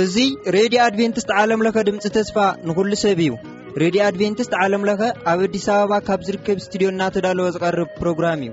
እዙይ ሬድዮ ኣድቨንትስት ዓለምለኸ ድምፂ ተስፋ ንኹሉ ሰብ እዩ ሬድዮ ኣድቨንትስት ዓለምለኸ ኣብ ኣዲስ ኣበባ ካብ ዝርከብ እስትድዮ እናተዳለወ ዝቐርብ ፕሮግራም እዩ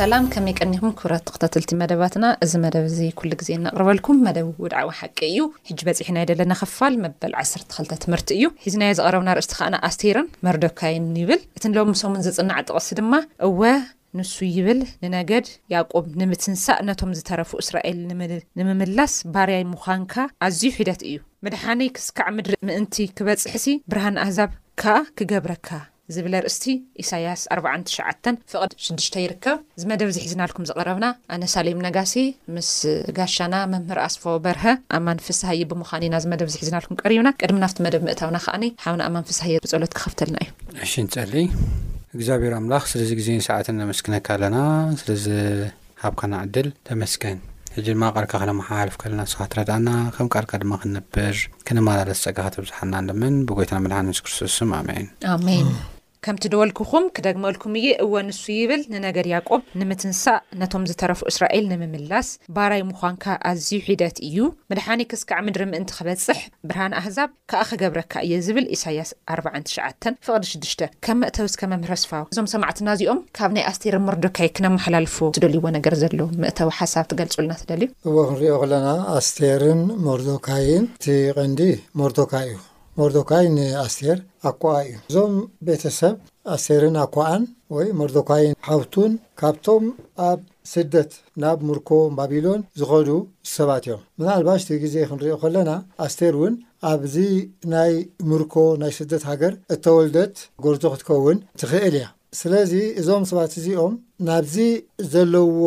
ሰላም ከመይ ቀኒኹም ክብራት ተኸታተልቲ መደባትና እዚ መደብ እዚ ኩሉ ግዜ እነቕርበልኩም መደብ ውድዓዊ ሓቂ እዩ ሕጂ በፂሕናዮ ዘለና ክፋል መበል 12 ትምህርቲ እዩ ሒዝናዮ ዝቐረብና ርእስቲ ከዓና ኣስቴርን መርዶካይን ይብል እቲ ሎሚ ሰሙን ዝፅናዕ ጥቕሲ ድማ እወ ንሱ ይብል፣ ንነገድ ያእቆብ ንምትንሳእ፣ ነቶም ዝተረፉ እስራኤል ንምምላስ፣ ባርያይ ምዃንካ ኣዝዩ ሒደት እዩ። ምድሓነይ ክስካዕ ምድሪ ምእንቲ ክበጽሕሲ፣ ብርሃን ኣህዛብ ከኣ ክገብረካ ዝብል ኣርእስቲ፣ ኢሳይያስ ኣርብዓን ትሽዓተን ፍቕድ ሽዱሽተ፣ ይርከብ። እዚ መደብ እዚ ሒዝናልኩም ዝቐረብና፣ ኣነ ሳሌም ነጋሲ ምስ ጋሻና መምህር ኣስፋው በርሀ፣ ኣማን ፍስሃየ ብምዃን ኢና እዚ መደብ እዚ ሒዝናልኩም ቀሪብና። ቅድሚ ናብቲ መደብ ምእታውና ከኣ ሓውና ኣማን ፍስሃየ ብጸሎት ክኸፍተልና እዩ። እሺ ንጸሊ እግዚኣብሔር ኣምላኽ ስለዚ ግዜን ሰዓትን ነመስክነካ ኣለና ስለዚ ሃብካና ዕድል ተመስገን ሕጂ ድማ ቃልካ ክነመሓላልፍ ከለና ንስኻ ትረድኣና ከም ቃልካ ድማ ክንነብር ክንመላለስ ፀጋኻ ተብዝሓና ንለምን ብጎይታና መድሓን የሱስ ክርስቶስ ስም ኣሜን ኣሜን ከምቲ ደወልክኹም ክደግመልኩም እየ እወ ንሱ ይብል ንነገድ ያቆብ ንምትንሳእ ነቶም ዝተረፉ እስራኤል ንምምላስ ባራይ ምዃንካ ኣዝዩ ሒደት እዩ መድሓኒ ክስካዕ ምድሪ ምእንቲ ክበጽሕ ብርሃን ኣህዛብ ከኣ ክገብረካ እየ ዝብል ኢሳያስ ኣርብዓን ትሽዓተን ፍቅዲ ሽዱሽተ። ከም መእተዊ እስከ መምህር ኣስፋው እዞም ሰማዕትና እዚኦም ካብ ናይ ኣስቴርን ሞርዶካይ ክነመሓላልፎ ትደልይዎ ነገር ዘሎ መእተዊ ሓሳብ ትገልጹልና ትደልዩ? እወ ክንሪኦ ከለና ኣስቴርን ሞርዶካይን እቲ ቀንዲ ሞርዶካይ እዩ ሞርዶካይ ንኣስቴር ኣኮኣ እዩ እዞም ቤተሰብ ኣስቴርን ኣኮኣን ወይ ሞርዶካይን ሓውቱን ካብቶም ኣብ ስደት ናብ ምርኮ ባቢሎን ዝኸዱ ሰባት እዮም። ምናልባሽ እቲ ግዜ ክንሪኦ ከለና ኣስቴር እውን ኣብዚ ናይ ምርኮ ናይ ስደት ሃገር እተወልደት ጎርዞ ክትከውን ትኽእል እያ። ስለዚ እዞም ሰባት እዚኦም ናብዚ ዘለውዎ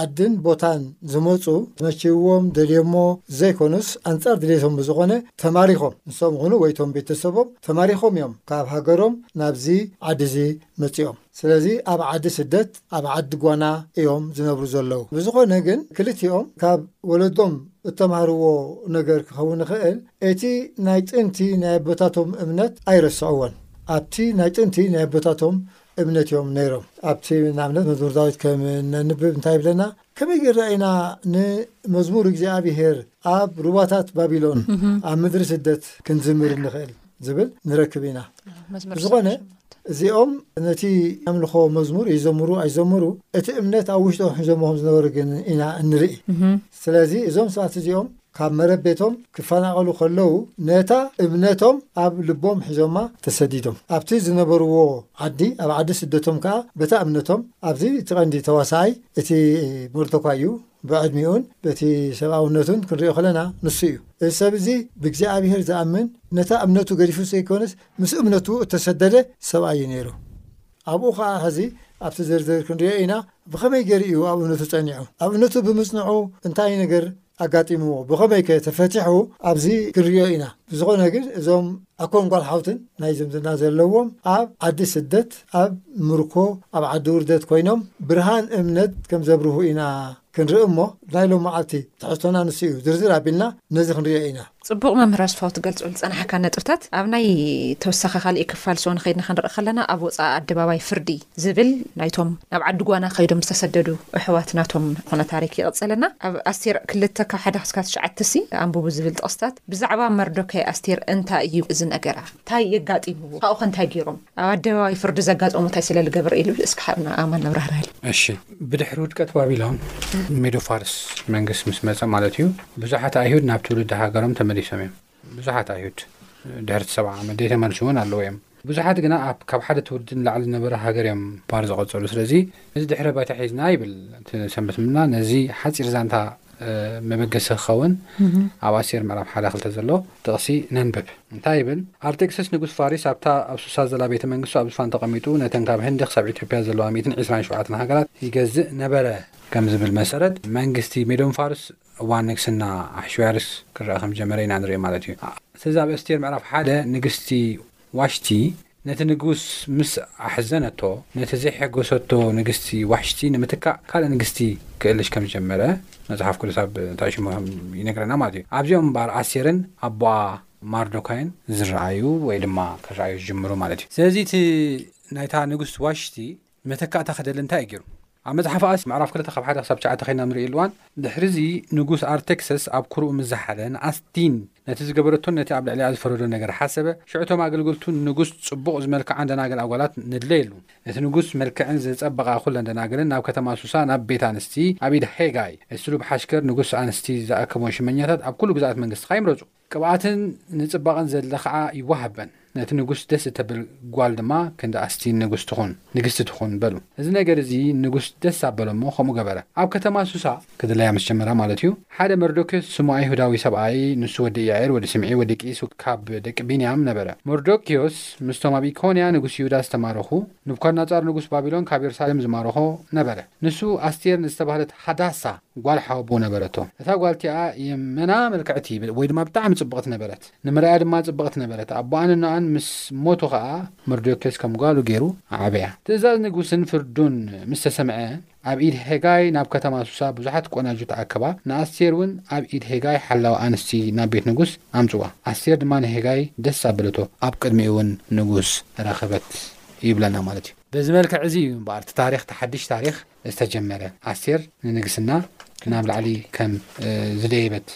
ዓድን ቦታን ዝመፁ መችዎም ደልዮሞ ዘይኮኑስ ኣንፃር ድሌቶም ብዝኾነ ተማሪኾም ንሶም ይኹኑ ወይ እቶም ቤተሰቦም ተማሪኾም እዮም ካብ ሃገሮም ናብዚ ዓዲ እዚ መፂኦም። ስለዚ ኣብ ዓዲ ስደት ኣብ ዓዲ ጓና እዮም ዝነብሩ ዘለዉ። ብዝኾነ ግን ክልቲኦም ካብ ወለዶም እተማህርዎ ነገር ክኸውን ይኽእል እቲ ናይ ጥንቲ ናይ ኣቦታቶም እምነት ኣይረስዕዎን ኣብቲ ናይ ጥንቲ ናይ ኣቦታቶም እምነት እዮም ነይሮም ኣብቲ ንኣብነት መዝሙር ዳዊት ከም ነንብብ እንታይ ይብለና ከመይ ጌርና ኢና ንመዝሙር እግዚኣብሄር ኣብ ሩባታት ባቢሎን ኣብ ምድሪ ስደት ክንዝምር እንኽእል ዝብል ንረክብ ኢና ብዝኾነ እዚኦም ነቲ ኣምልኾ መዝሙር ይዘምሩ ኣይዘምሩ እቲ እምነት ኣብ ውሽጦ ሒዞምም ዝነበሩ ግን ኢና እንርኢ ስለዚ እዞም ሰባት እዚኦም ካብ መረብ ቤቶም ክፈናቐሉ ከለዉ ነታ እምነቶም ኣብ ልቦም ሒዞማ ተሰዲዶም። ኣብቲ ዝነበርዎ ዓዲ ኣብ ዓዲ ስደቶም ከኣ በታ እምነቶም ኣብዚ እቲ ቀንዲ ተዋሳኣይ እቲ ሞርዶኳይ እዩ ብዕድሚኡን በቲ ሰብኣውነቱን ክንሪኦ ከለና ንሱ እዩ። እዚ ሰብ እዚ ብእግዚኣብሄር ዝኣምን ነታ እምነቱ ገዲፉ ዘይኮነስ ምስ እምነቱ እተሰደደ ሰብኣይ እዩ ነይሩ። ኣብኡ ከኣ ሕዚ ኣብቲ ዝርዝር ክንሪኦ ኢና ብኸመይ ገይሩ እዩ ኣብ እምነቱ ጸኒዑ። ኣብ እምነቱ ብምጽንዑ እንታይ ነገር ኣጋጢምዎ ብኸመይ ከ ተፈቲሑ ኣብዚ ክንሪኦ ኢና ብዝኾነ ግን እዞም ኣኮን ጓል ሓውትን ናይ ዝምድና ዘለዎም ኣብ ዓዲ ስደት ኣብ ምርኮ ኣብ ዓዲ ውርደት ኮይኖም ብርሃን እምነት ከም ዘብርሁ ኢና ክንርኢ እሞ ናይ ሎመዓልቲ ትሕዝቶና ንሱ እዩ ዝርዝር ኣቢልና ነዚ ክንሪኦ ኢና። ጽቡቕ መምህር ኣስፋው ትገልጾ ዝጸናሕካ ነጥብታት ኣብ ናይ ተወሳኺ ካልእይ ክፋል ሶኒ ከይድና ክንርኢ ከለና ኣብ ወጻኢ ኣደባባይ ፍርዲ ዝብል ናይቶም ናብ ዓዲ ጓና ከይዶም ዝተሰደዱ እሕዋት ናቶም ዝኾነ ታሪክ ይቕጽል እና ኣብ ኣስቴር ክልተ ካብ ሓደ ክስካብ ትሽዓተ ሲ ኣንቡቡ ዝብል ጥቕስታት ብዛዕባ መርዶካይ ኣስቴር እንታይ እዩ እዚ ነገራ ታይ የጋጢምዎ ካብኡኸ እንታይ ጌሮም ኣብ ኣደባባይ ፍርዲ ዘጋጠሞ ታይ ስለ ልገብር ኢሉ እስኪ ሓብና ኣማን ኣብራህርሃሊ። እሺ ብድሕሪ ውድቀት ባቢሎን ሜዶ ፋርስ መንግስት ምስ መጸ ማለት እዩ ብዙሓት ኣይሁድ ናብ ትውልዲ ሃገሮም ተመሊሶም እዮም ብዙሓት ኣይሁድ ድሕርቲ ሰብዓ ዓመት ዘይተመልሱ እውን ኣለዉ እዮም ብዙሓት ግና ኣብ ካብ ሓደ ትውልዲ ንላዕሊ ዝነበረ ሃገር እዮም ባር ዝቐጸሉ ስለዚ ነዚ ድሕረ ባይታ ሒዝና ይብል እቲ ሰንበት ምና ነዚ ሓፂር ዛንታ መበገሲ ክኸውን ኣብ ኣስቴር ምዕራፍ ሓደ ክልተ ዘሎ ጥቕሲ ነንብብ እንታይ ይብል ኣርጤክስስ ንጉስ ፋሪስ ኣብታ ኣብ ሱሳ ዘላ ቤተ መንግስቱ ኣብ ዝፋን ተቐሚጡ ነተን ካብ ህንዲ ክሳብ ኢትዮጵያ ዘለዋ ሚእትን ዕስራን ሸውዓተን ሃገራት ይገዝእ ነበረ ከም ዝብል መሰረት መንግስቲ ሜዶን ፋርስ እዋን ንግስና ኣሕሽውያርስ ክረኣ ከም ዝጀመረ ኢና ንርኢ ማለት እዩ ስለዚ ኣብ ኣስቴር ምዕራፍ ሓደ ንግስቲ ዋሽቲ ነቲ ንጉስ ምስ ኣሕዘነቶ፣ ነቲ ዜሐጐሰቶ ንግስቲ ዋሽቲ ንምትካእ ካልእ ንግስቲ ኪእልሽ ከም ዝጀመረ መጽሓፍ ቅዱስ ኣብ ታእሽሙ ይነግረና ማለት እዩ። ኣብዚኦም እምበኣር ኣስቴርን ኣቦኣ ማርዶካይን ዚረኣዩ ወይ ድማ ኪረኣዩ ዝጅምሩ ማለት እዩ። ስለዚ እቲ ናይታ ንግስት ዋሽቲ መተካእታ ክደሊ እንታይ እዩ ገይሩ? ኣብ መጽሓፍ ኣስ ምዕራፍ ክልተ ካብ ሓደ ክሳብ ትሽዓተ ዄንና እንርእየሉ እዋን፣ ድሕርዚ ንጉስ ኣርተክሰስ ኣብ ኵርኡ ምስ ዘሓለ፣ ንኣስቲን ነቲ ዝገበረቶን ነቲ ኣብ ልዕሊኣ ዝፈረዶን ነገር ሓሰበ። ሽዑ እቶም ኣገልገልቱ ንንጉስ ጽቡቕ ዝመልክዓን ደናግል ኣጓላት ነድለየሉ። ነቲ ንጉስ መልክዕን ዘጸበቓ ኵለን ደናግልን ናብ ከተማ ሱሳ ናብ ቤት ኣንስቲ ኣብ ኢድ ሔጋይ፣ እቲ ስሉብ ሓሽከር ንጉስ፣ ኣንስቲ ዝኣከቦን ሽመኛታት ኣብ ኵሉ ግዝኣት መንግስትኻ ይምረጹ። ቅብኣትን ንጽባቐን ዘድሊ ኸኣ ይወሃበን፣ ነቲ ንጉስ ደስ እተብል ጓል ድማ ክንዲ ኣስቲን ንጉስ ትኹን፣ ንግስቲ ትኹን፣ በሉ። እዚ ነገር እዚ ንጉስ ደስ ኣበሎ እሞ ኸምኡ ገበረ። ኣብ ከተማ ሱሳ ክድለያ ምስ ጀመራ ማለት እዩ፣ ሓደ መርዶክዮስ ስሙ ኣይሁዳዊ ሰብኣይ፣ ንሱ ወዲ ኢያኤል ወዲ ስምዒ ወዲ ቂስ ካብ ደቂ ብንያም ነበረ። መርዶክዮስ ምስቶም ኣብ ኢኮንያ ንጉስ ይሁዳ ዝተማረኹ፣ ንቡካድናጻር ንጉስ ባቢሎን ካብ የሩሳሌም ዝማረኾ፣ ነበረ። ንሱ ኣስቴር ንዝተባህለት ሃዳሳ፣ ጓል ሓወቦ ነበረቶ። እታ ጓል እቲኣ የመና ምልክዕቲ ወይ ድማ ብጣዕሚ ጽብቕቲ ነበረት። ንምርኣያ ድማ ጽብቕቲ ነበረት። ኣቦኣን እኖኣን ምስ ሞቱ ኸኣ መርዶክዮስ ከም ጓሉ ገይሩ ኣዕበያ። ትእዛዝ ንጉስን ፍርዱን ምስ ተሰምዐ ኣብ ኢድ ሄጋይ ናብ ከተማ ሱሳ ብዙሓት ቆናጁ ተኣከባ። ንኣስቴር እውን ኣብ ኢድ ሄጋይ ሓላዊ ኣንስቲ ናብ ቤት ንጉስ ኣምጽዋ። ኣስቴር ድማ ንሄጋይ ደስ ኣበለቶ። ኣብ ቅድሚኡ እውን ንጉስ ረኸበት ይብለና ማለት እዩ። በዚ መልክዕ እዚ እዩ እምበኣር እቲ ታሪኽ፣ እቲ ሓድሽ ታሪኽ፣ ዝተጀመረ፣ ኣስቴር ንንግስና ናብ ላዕሊ ከም ዝደየበት፣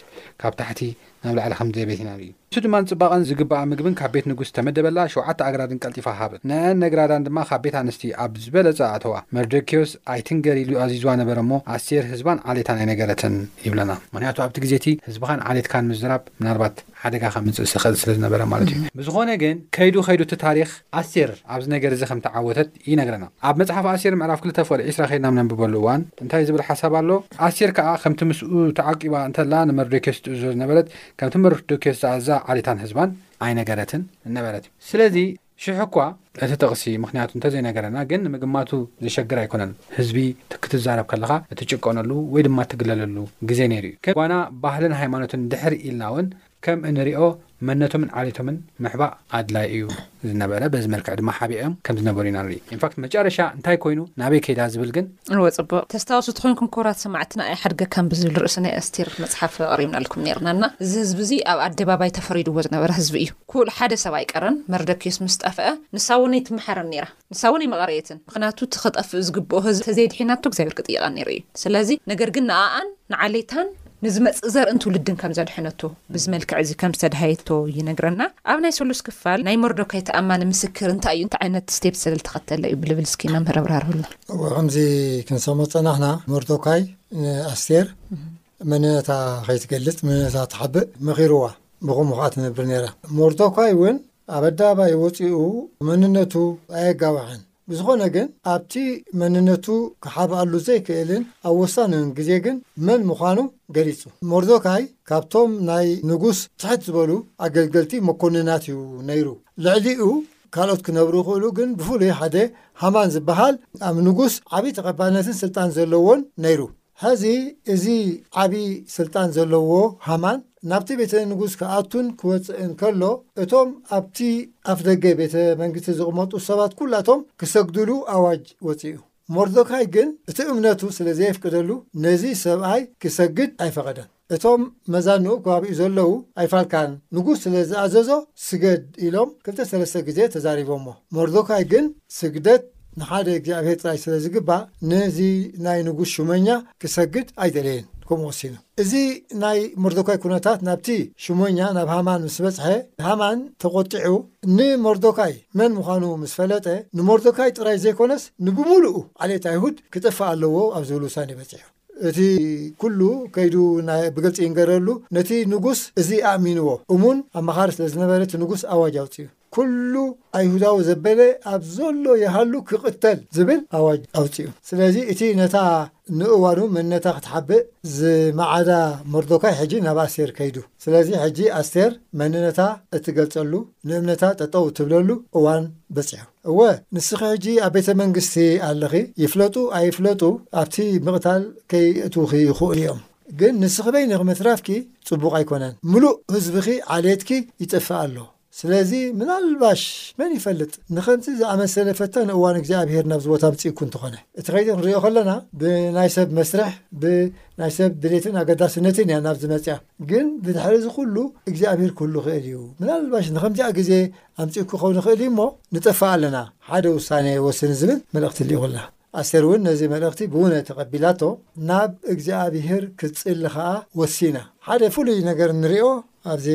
ካብ ታሕቲ ናብ ላዕሊ ከም ዝደየበት ኢና ንርኢ። ንሱ ድማ ንጽባቐን ዝግብኣ ምግብን ካብ ቤት ንጉስ ተመደበላ፣ ሸውዓተ ኣግራድን ቀልጢፋ ሃበት፣ ንኣኣን ነግራዳን ድማ ካብ ቤት ኣንስቲ ኣብ ዝበለጸ ኣእተዋ። መርዶክዮስ ኣይትንገሪ ኢሉ ኣዚዝዋ ነበረ እሞ፣ ኣስቴር ህዝባን ዓሌታን ኣይነገረትን ይብለና። ምኽንያቱ ኣብቲ ግዜ እቲ ህዝብኻን ዓሌትካን ምዝራብ ምናልባት ሓደጋ ከምጽእ ዝኽእል ስለ ዝነበረ ማለት እዩ። ብዝኾነ ግን ከይዱ ከይዱ እቲ ታሪኽ ኣስቴር ኣብዚ ነገር እዚ ከም ተዓወተት ይነግረና። ኣብ መጽሓፍ ኣስቴር ምዕራፍ ክልተ ፍቕዲ ዕስራ ኬድና ኣብ ነንብበሉ እዋን እንታይ ዝብል ሓሳብ ኣሎ? ኣስቴር ከኣ ከምቲ ምስኡ ተዓቂባ እንተላ ንመርዶክዮስ ትእዝዞ ዝነበረት ከምቲ መርዶክዮስ ዝኣዛ ዓሌታን ህዝባን ኣይነገረትን ነበረት። ስለዚ ሽሕ እኳ እቲ ጥቕሲ ምኽንያቱ እንተዘይነገረና ግን ንምግማቱ ዘሸግር ኣይኮነን። ህዝቢ ክትዛረብ ከለኻ እትጭቆነሉ ወይ ድማ እትግለለሉ ግዜ ነይሩ እዩ። ኳና ባህልን ሃይማኖትን ድሕር ኢልና ውን ከም እንሪኦ መንነቶምን ዓሌቶምን ምሕባእ ኣድላይ እዩ ዝነበረ በዚ መልክዕ ድማ ሓቢኦም ከም ዝነበሩ ኢና ንርኢ ኢንፋክት መጨረሻ እንታይ ኮይኑ ናበይ ከይዳ ዝብል ግን እወ ጽቡቅ ተስታውሱ ተኮንኩም ኩቡራት ሰማዕትና ኣይሓድገካን ብዝብል ርእሲ ናይ ኣስቴር መጽሓፍ ኣቅሪብናልኩም ኔርና እና እዚ ህዝቢ እዚ ኣብ ኣደባባይ ተፈሪድዎ ዝነበረ ህዝቢ እዩ ኩል ሓደ ሰብ ኣይቀረን መርደክዮስ ምስ ጠፈኣ ንሳ ውን ኣይትምሓርን ኔራ ንሳ እውን ኣይመቐረየትን፣ ምኽንያቱ እቲ ኸጠፍእ ዝግብኦ ህዝቢ ተዘይድሒናቶ እግዚኣብሄር ክጥይቓ ነይሩ እዩ። ስለዚ ነገር ግን ንኣኣን ንዓሌታን ንዝመጽእ ዘርእን ትውልድን ከም ዘድሐነቶ ብዚ መልክዕ እዚ ከም ዝተደሃየቶ ይነግረና። ኣብ ናይ ሰሉስ ክፋል ናይ ሞርዶካይ ተኣማኒ ምስክር እንታይ እዩ፣ እንታይ ዓይነት ስቴፕ ሰለልተኸተለ እዩ ብልብል እስኪ መምህር ኣብራርሁልና። እወ ከምዚ ክንሰሞ ዝጸናሕና ሞርዶካይ ንኣስቴር መንነታ ከይትገልጽ መንነታ ትሓብእ መኺርዋ ብኸምኡ ከኣ ትነብር ነይራ። ሞርዶካይ እውን ኣብ ኣደባባይ ወጺኡ መንነቱ ኣየጋወሐን። ብዝኾነ ግን ኣብቲ መንነቱ ክሓብኣሉ ዘይክእልን ኣብ ወሳንን ግዜ ግን መን ምዃኑ ገሊጹ። ሞርዶካይ ካብቶም ናይ ንጉስ ትሕት ዝበሉ ኣገልገልቲ መኮንናት እዩ ነይሩ። ልዕሊኡ ካልኦት ክነብሩ ይኽእሉ ግን ብፍሉይ ሓደ ሃማን ዝበሃል ኣብ ንጉስ ዓብዪ ተቐባልነትን ስልጣን ዘለዎን ነይሩ። ሐዚ እዚ ዓቢ ስልጣን ዘለዎ ሃማን ናብቲ ቤተ ንጉስ ክኣቱን ክወጽእን ከሎ እቶም ኣብቲ ኣፍደገ ቤተ መንግስቲ ዝቕመጡ ሰባት ኩላቶም ክሰግድሉ ኣዋጅ ወጺኡ። ሞርዶካይ ግን እቲ እምነቱ ስለ ዘየፍቅደሉ ነዚ ሰብኣይ ክሰግድ ኣይፈቐደን። እቶም መዛኑኡ ከባቢኡ ዘለዉ ኣይፋልካን፣ ንጉስ ስለ ዝኣዘዞ ስገድ ኢሎም ክልተ ሰለስተ ግዜ ተዛሪቦሞ። ሞርዶካይ ግን ስግደት ንሓደ እግዚኣብሄር ጥራይ ስለ ዝግባእ ነዚ ናይ ንጉስ ሹመኛ ክሰግድ ኣይደለየን ከምኡ ወሲኑ። እዚ ናይ ሞርዶካይ ኩነታት ናብቲ ሹመኛ ናብ ሃማን ምስ በጽሐ ሃማን ተቖጢዑ ንሞርዶካይ መን ምዃኑ ምስ ፈለጠ ንሞርዶካይ ጥራይ ዘይኮነስ ንብምሉኡ ዓሌት ኣይሁድ ክጥፍእ ኣለዎ ኣብ ዝብል ውሳኔ በጺሑ። እቲ ኩሉ ከይዱ ናይ ብግልጺ ይንገረሉ ነቲ ንጉስ እዚ ኣእሚንዎ እሙን ኣማኻሪ ስለ ዝነበረ እቲ ንጉስ ኣዋጅ ኣውጺኡ ኩሉ ኣይሁዳዊ ዘበለ ኣብ ዘሎ ይሃሉ ክቕተል ዝብል ኣዋጅ ኣውጺኡ ስለዚ እቲ ነታ ንእዋኑ መንነታ ክትሓብእ ዝመዓዳ መርዶካይ ሕጂ ናብ ኣስቴር ከይዱ ስለዚ ሕጂ ኣስቴር መንነታ እትገልጸሉ ንእምነታ ጠጠው እትብለሉ እዋን በጺሑ። እወ ንስኺ ሕጂ ኣብ ቤተ መንግስቲ ኣለኺ ይፍለጡ ኣይፍለጡ ኣብቲ ምቕታል ከይእትዉኺ ይኽእሉ እዮም ግን ንስኺ በይንኺ ምትራፍኪ ጽቡቕ ኣይኮነን ምሉእ ህዝብኺ ዓሌትኪ ይጥፍእ ኣሎ ስለዚ ምናልባሽ መን ይፈልጥ ንኸምዚ ዝኣመሰለ ፈታኒ እዋን እግዚኣብሄር ናብዚ ቦታ ኣምጺእኩ እንተኾነ እቲ ከይዲ ክንሪኦ ከለና ብናይ ሰብ መስርሕ ብናይ ሰብ ድሌትን ኣገዳስነትን እያ ናብዚ መጽያ ግን ብድሕሪ እዚ ኩሉ እግዚኣብሄር ክህሉ ይኽእል እዩ ምናልባሽ ንኸምዚኣ ግዜ ኣምጺኡ ክኸውን ይኽእል እዩ እሞ ንጠፍእ ኣለና ሓደ ውሳኔ ወስን ዝብል መልእኽቲ ሊኢኹላ። ኣስቴር እውን ነዚ መልእኽቲ ብውነ ተቐቢላቶ ናብ እግዚኣብሄር ክትጽሊ ከኣ ወሲና። ሓደ ፍሉይ ነገር እንሪኦ ኣብዚ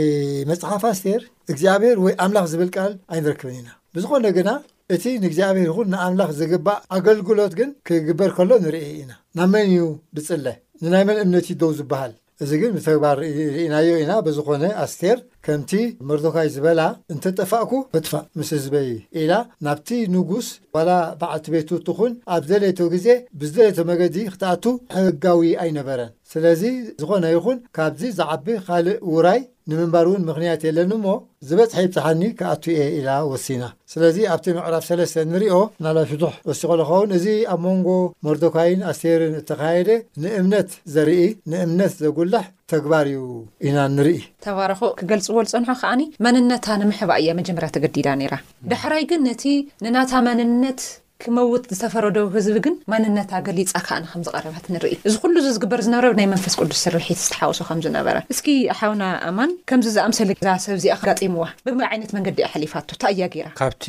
መጽሓፍ ኣስቴር እግዚኣብሄር ወይ ኣምላኽ ዝብል ቃል ኣይንረክብን ኢና። ብዝኾነ ግና እቲ ንእግዚኣብሄር ይኹን ንኣምላኽ ዝግባእ ኣገልግሎት ግን ክግበር ከሎ ንርኢ ኢና። ናብ መን እዩ ዝጽለ? ንናይ መን እምነት እዩ ደው ዝበሃል? እዚ ግን ብተግባር ርኢናዮ ኢና፣ ብዝኾነ ኣስቴር ከምቲ መርዶካይ ዝበላ እንተጠፋእኩ ክጥፋእ ምስ ህዝበይ ኢላ ናብቲ ንጉስ ዋላ በዓልቲ ቤቱ ትኹን ኣብ ዝደለየቶ ግዜ ብዝደለየቶ መገዲ ክትኣቱ ሕጋዊ ኣይነበረን። ስለዚ ዝኾነ ይኹን ካብዚ ዝዓቢ ካልእ ውራይ ንምንባር እውን ምኽንያት የለን እሞ ዝበፅሐ ይብፅሓኒ ክኣቱ እየ ኢላ ወሲና። ስለዚ ኣብቲ ምዕራፍ ሰለስተ እንሪኦ ምናልባት ፍቱሕ ወሲኾ ልኸውን እዚ ኣብ ሞንጎ ሞርዶካይን ኣስቴርን እተኻየደ ንእምነት ዘርኢ ንእምነት ዘጉልሕ ተግባር እዩ ኢና እንርኢ። ተባረኹ ክገልፅዎ ልፀንሑ ከዓ መንነታ ንምሕባእ እያ መጀመርያ ተገዲዳ ነይራ ዳሕራይ ግን ነቲ ንናታ መንነት፣ ክመውት ዝተፈረዶ ህዝቢ ግን ማንነታ ገሊጻ ከኣ ከምዝቐረበት ንርኢ። እዚ ኩሉ እዚ ዝግበር ዝነበረ ብናይ መንፈስ ቅዱስ ስርሒት ዝተሓወሶ ከምዝነበረ እስኪ ሓውና ኣማን ከምዚ ዝኣምሰለ እዛ ሰብ እዚኣ ኣጋጢምዋ ብምይ ዓይነት መንገዲ እያ ሓሊፋቶ ታይ እያ ጌራ? ካብቲ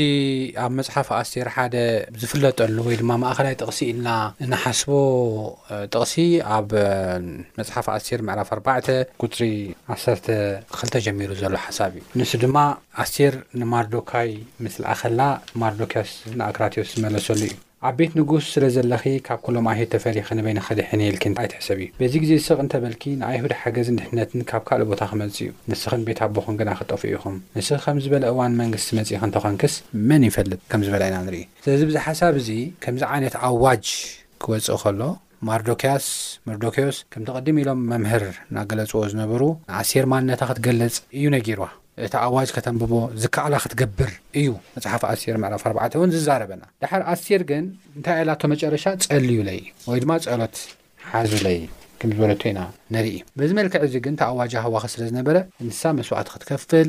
ኣብ መጽሓፍ ኣስቴር ሓደ ዝፍለጠሉ ወይ ድማ ማእከላይ ጥቕሲ ኢልና እንሓስቦ ጥቕሲ ኣብ መጽሓፍ ኣስቴር ምዕራፍ ኣርባዕተ ቁጽሪ ዓሰርተ ክልተ ጀሚሩ ዘሎ ሓሳብ እዩ። ንሱ ድማ ኣስቴር ንማርዶካይ ምስ ለኣኸላ፣ ማርዶክያስ ንኣክራትዮስ መለሰሉ እዩ። ኣብ ቤት ንጉስ ስለ ዘለኺ፣ ካብ ኵሎም ኣይሁድ ተፈሊኺ ንበይንኺ ኽድሕን እየ ኢልኪ ኣይትሕሰቢ። በዚ ግዜ ስቕ እንተ በልኪ፣ ንኣይሁድ ሓገዝን ድሕነትን ካብ ካልእ ቦታ ኺመጽእ እዩ፣ ንስኽን ቤት ኣቦኽን ግና ኽትጠፍኡ ኢኹም። ንስኺ ኸምዚ ዝበለ እዋን መንግስቲ መጺእኪ እንተ ዀንክስ፣ መን ይፈልጥ ከም ዝበላ ኢና ንርኢ። ስለዚ ብዚ ሓሳብ እዚ፣ ከምዚ ዓይነት ኣዋጅ ኪወጽእ ከሎ፣ ማርዶክያስ፣ መርዶክዮስ፣ ከምቲ ቅድም ኢሎም መምህር ናገለጽዎ ዝነበሩ፣ ንኣስቴር ማንነታ ክትገልጽ እዩ ነጊርዋ። እቲ ኣዋጅ ከተንብቦ፣ ዝከኣላ ክትገብር እዩ መጽሓፍ ኣስቴር ምዕራፍ ኣርባዕተ እውን ዝዛረበና። ደሓር ኣስቴር ግን እንታይ ኢላቶ መጨረሻ ጸልዩለይ ወይ ድማ ጸሎት ሓዙለይ ክም ዝበለቶ ኢና ንርኢ። በዚ መልክዕ እዚ ግን እቲ ኣዋጅ የሆዋኸ ስለ ዝነበረ ንሳ መስዋዕቲ ክትከፍል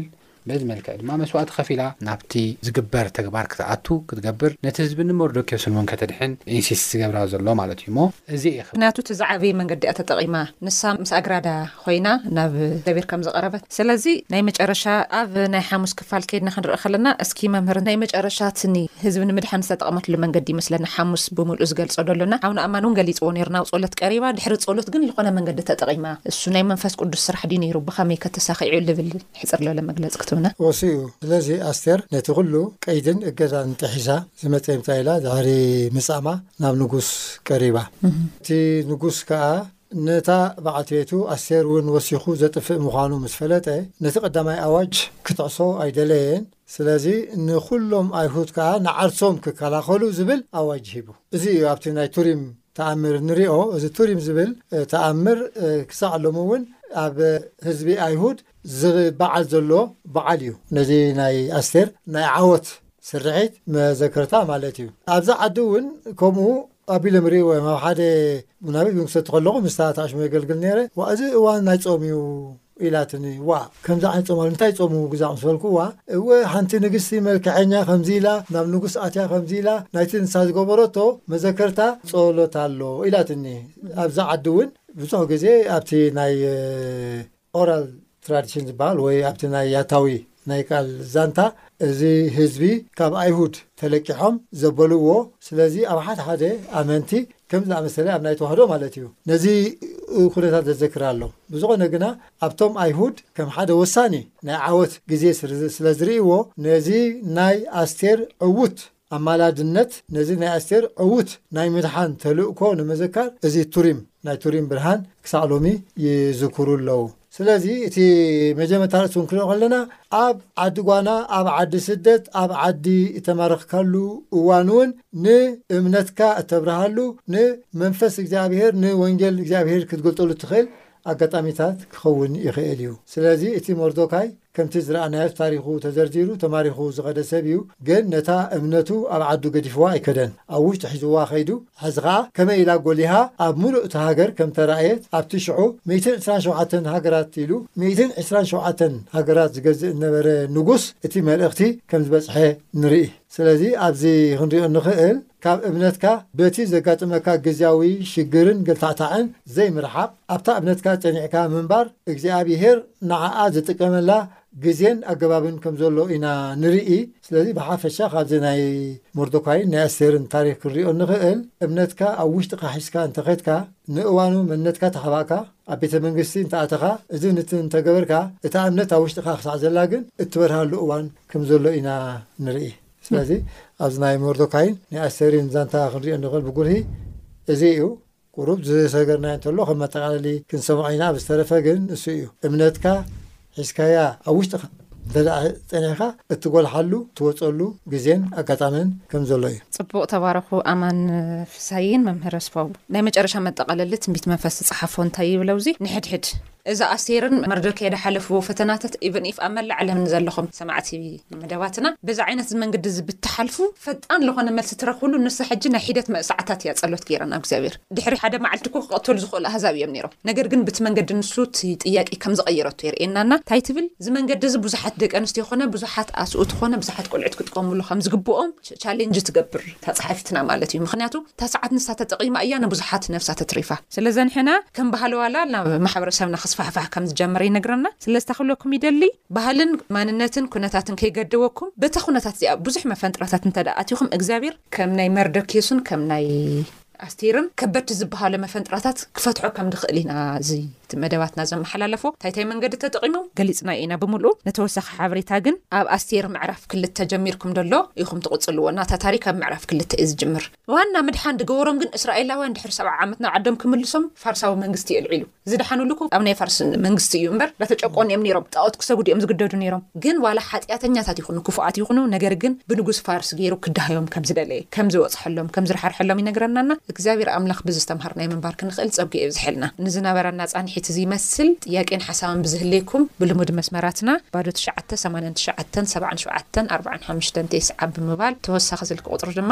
በዚ መልክዕ ድማ መስዋእቲ ከፊላ ናብቲ ዝግበር ተግባር ክትኣቱ ክትገብር ነቲ ህዝቢ ን መርዶክዮስን ውን ከተድሕን ኢንሲስት ዝገብራ ዘሎ ማለት እዩ እሞ እዚ እየ ክብል። ምክንያቱ እቲ ዝዓበየ መንገዲ እያ ተጠቂማ ንሳ ምስ ኣግራዳ ኮይና ናብ እግዚኣብሔር ከም ዝቀረበት ስለዚ ናይ መጨረሻ ኣብ ናይ ሓሙስ ክፋል ከይድና ክንርኢ ከለና እስኪ መምህር ናይ መጨረሻ እቲ ን ህዝቢ ንምድሓን ዝተጠቀመትሉ መንገዲ ይመስለኒ ሓሙስ ብምልኡ ዝገልጾ ዶ ኣሎ ን ሓውና ኣማን ውን ገሊጽዎ ነይሩ ናብ ጾሎት ቀሪባ ድሕሪ ጾሎት ግን ልኮነ መንገዲ ተጠቂማ እሱ ናይ መንፈስ ቁዱስ ስራሕ ድዩ ነይሩ ብከመይ ከ ተሳኪዑ ልብል ሕጽር ልበለ መግለጺ ክትብና። ኦሱ እዩ ስለዚ ኣስቴር ነቲ ኩሉ ቀይድን እገዳን ጥሒሳ ዝመጸ ኢምጻ ኢላ ድሕሪ ምጻማ ናብ ንጉስ ቀሪባ እቲ ንጉስ ከኣ ነታ በዓልቲ ቤቱ ኣስቴር እውን ወሲኹ ዘጥፍእ ምዃኑ ምስ ፈለጠ ነቲ ቀዳማይ ኣዋጅ ክጥሕሶ ኣይደለየን ስለዚ ንኩሎም ኣይሁድ ከኣ ንዓርሶም ክከላኸሉ ዝብል ኣዋጅ ሂቡ እዚ እዩ ኣብቲ ናይ ቱሪም ተኣምር ንሪኦ እዚ ቱሪም ዝብል ተኣምር ክሳዕ ሎሚ ውን ኣብ ህዝቢ ኣይሁድ ዝበዓል ዘሎ በዓል እዩ ነዚ ናይ ኣስቴር ናይ ዓወት ስርሒት መዘከርታ ማለት እዩ ኣብዚ ዓዲ እውን ከምኡ ኣቢሎም ርእዎ እዮም ኣብ ሓደ ምናቤት መንግስቲ ተኸለኹ ምስታ ተኣሽሙ የገልግል ነይረ ዋ እዚ እዋን ናይ ፆም እዩ ኢላትኒ ዋእ ከምዚ ዓይነት ጾማል እንታይ ጾሙ ግዛ ምስ በልኩዋ እወ ሓንቲ ንግስቲ መልከዐኛ ከምዚ ኢላ ናብ ንጉስ ኣትያ ከምዚ ኢላ ናይቲ ንሳ ዝገበረቶ መዘከርታ ጾሎት ኣሎ ኢላትኒ ኣብዛ ዓዲ ውን ብዙሕ ግዜ ኣብቲ ናይ ኦራል ትራዲሽን ዝበሃል ወይ ኣብቲ ናይ ያታዊ ናይ ቃል ዛንታ እዚ ህዝቢ ካብ ኣይሁድ ተለቂሖም ዘበልዎ ስለዚ ኣብ ሓደ ሓደ ኣመንቲ ከምዚ ዝኣመሰለ ኣብ ናይ ተዋህዶ ማለት እዩ ነዚ ኩነታት ዘዘክር ኣሎ ብዝኾነ ግና ኣብቶም ኣይሁድ ከም ሓደ ወሳኒ ናይ ዓወት ግዜ ስለዝርእይዎ ነዚ ናይ ኣስቴር ዕውት ኣማላድነት ነዚ ናይ ኣስቴር ዕዉት ናይ ምድሓን ተልእኮ ንምዝካር እዚ ቱሪም ናይ ቱሪም ብርሃን ክሳዕ ሎሚ ይዝክሩ ኣለዉ። ስለዚ እቲ መጀመርታ ርእሲ እውን ክንሪኦ ከለና ኣብ ዓዲ ጓና ኣብ ዓዲ ስደት ኣብ ዓዲ እተማረኽካሉ እዋን እውን ንእምነትካ እተብርሃሉ ንመንፈስ እግዚኣብሄር ንወንጌል እግዚኣብሄር ክትገልጠሉ እትኽእል ኣጋጣሚታት ኪኸውን ይኽእል እዩ። ስለዚ፣ እቲ ሞርዶካይ ከምቲ ዝረኣናዮስ ታሪኹ ተዘርዚሩ ተማሪኹ ዝኸደ ሰብ እዩ፣ ግን ነታ እምነቱ ኣብ ዓዱ ገዲፍዋ ኣይከደን። ኣብ ውሽጡ ሒዝዋ ከይዱ፣ ሕዚ ኸኣ ከመይ ኢላ ጐሊሃ ኣብ ምሉእ እታ ሃገር ከም እተራእየት፣ ኣብቲ ሽዑ ሚእትን ዕስራን ሸውዓተን ሃገራት ኢሉ ሚእትን ዕስራን ሸውዓተን ሃገራት ዝገዝእ እነበረ ንጉስ እቲ መልእኽቲ ከም ዝበጽሐ ንርኢ። ስለዚ፣ ኣብዚ ኽንሪኦ እንኽእል ካብ እምነትካ በቲ ዘጋጥመካ ግዝያዊ ሽግርን ገልታዕታዕን ዘይምርሓቕ፣ ኣብታ እምነትካ ጸኒዕካ ምንባር እግዚኣብሄር ንዓኣ ዝጥቀመላ ግዜን ኣገባብን ከም ዘሎ ኢና ንርኢ። ስለዚ ብሓፈሻ ካብዚ ናይ ሞርዶካይን ናይ ኣስቴርን ታሪኽ ክንሪኦ እንኽእል፣ እምነትካ ኣብ ውሽጥኻ ሒዝካ እንተ ኸድካ፣ ንእዋኑ መንነትካ ተሓባእካ፣ ኣብ ቤተ መንግስቲ እንተ ኣተኻ፣ እዝን እትን እንተ ገበርካ፣ እታ እምነት ኣብ ውሽጥኻ ክሳዕ ዘላ ግን እትበርሃሉ እዋን ከም ዘሎ ኢና ንርኢ። ስለዚ ኣብዚ ናይ ሞርዶካይን ናይ ኣስተርን ዛንታ ክንሪኦ ንኽእል ብጉልሂ እዚ እዩ። ቁሩብ ዝሰገርናዮ እንተሎ ከም መጠቓለሊ ክንሰምዖ ኢና ብዝተረፈ ግን ንሱ እዩ እምነትካ ሒዝካያ ኣብ ውሽጥኻ እንተድኣ ጸኒሕካ እትጎልሓሉ ትወጸሉ ግዜን ኣጋጣምን ከም ዘሎ እዩ። ጽቡቅ ተባረኹ ኣማን ፍስሃየን መምህር ኣስፋው። ናይ መጨረሻ መጠቃለሊ ትንቢት መንፈስ ዝጸሓፎ እንታይ ይብል ኣብዙይ ንሕድሕድ። እዛ ኣስቴርን መርዶክያ ድሓለፍዎ ፈተናታት ኢቭን ኢፍ ኣብ መላእ ዓለም ንዘለኹም ሰማዕቲ መደባትና በዚ ዓይነት እዚ መንግዲ እዚ ብትሓልፉ ፈጣን ልኾነ መልሲ ትረኽብሉ ንሳ ሕጂ ናይ ሒደት መእሳዕታት እያ ጸሎት ጌራ ናብ እግዚኣብሔር ድሕሪ ሓደ መዓልቲ እኮ ክቅተሉ ዝኽእሉ ኣህዛብ እዮም ኔሮም ነገር ግን ብቲ መንገዲ ንሱ እቲ ጥያቂ ከም ዝቀየረቶ የርእየና እና ታይ ትብል እዚ መንገዲ እዚ ብዙሓት ደቀንስትዮ ኾነ ብዙሓት ኣስኡቲ ኾነ ብዝሓት ቆልዑት ክጥቀምሉ ከም ዝግብኦም ቻሌንጅ ትገብር እታ ጸሓፊትና ማለት እዩ ምኽንያቱ እታ ሰዓት ንሳ ተጠቒማ እያ ንብዙሓት ነብሳ ተትሪፋ ስለ ዘንሕና ከም ባህሊ ዋላ ናብ ማሕበረሰብና ክስፋሕፋሕ ከም ዝጀመረ ይነግረና ስለዝታ ክብለኩም ይደሊ ባህልን ማንነትን ኩነታትን ከይገደወኩም በታ ኩነታት እዚኣ ብዙሕ መፈንጥራታት እንተ ኣቲኹም እግዚኣብሔር ከም ናይ መርደኪዮስን ከም ናይ ኣስቴርን ከበድቲ ዝበሃለ መፈንጥራታት ክፈትሖ ከም ድኽእል ኢና እዚ እቲ መደባትና ዘመሓላለፎ ታይታይ መንገዲ ተጠቒሞም ገሊጽናዮ ኢና ብምልኡ ንተወሳኺ ሓበሬታ ግን ኣብ ኣስቴር ምዕራፍ ክልተ ጀሚርኩም ደሎ ኢኹም ትቕጽልዎ ናታ ታሪክ ኣብ ምዕራፍ ክልተ እዩ ዝጅምር ዋና ምድሓን ድገበሮም ግን እስራኤላውያን ድሕሪ ሰብዓ ዓመት ናብ ዓዶም ክምልሶም ፋርሳዊ መንግስቲ የልዒሉ ዝደሓኑሉ እኮ ኣብ ናይ ፋርስ መንግስቲ እዩ እምበር ዳተጨቆኑ እዮም ኔሮም ጣኦት ክሰጉዱ እዮም ዝግደዱ ኔሮም ግን ዋላ ሓጥያተኛታት ይኹኑ ክፉኣት ይኹኑ ነገር ግን ብንጉስ ፋርስ ጌሩ ክዳህዮም ከም ዝደለየ ከም ዝበጽሐሎም ከም ዝርሓርሐሎም ይነግረና እና እግዚኣብሔር ኣምላኽ ብዚ ዝተምሃርናዮ ምንባር ክንኽእል ጸጉ የብዝሐልና ንዝነበረና ጻኒሒት እዚ ይመስል ጥያቄን ሓሳብን ብዝህልየኩም ብልሙድ መስመራትና ባዶ ትሽዓተ ሰማንያን ትሽዓተን ሰብዓን ሸውዓተን ኣርብዓን ሓምሽተን ቴስዓ ብምባል ተወሳኺ ስልኪ ቁጽሪ ድማ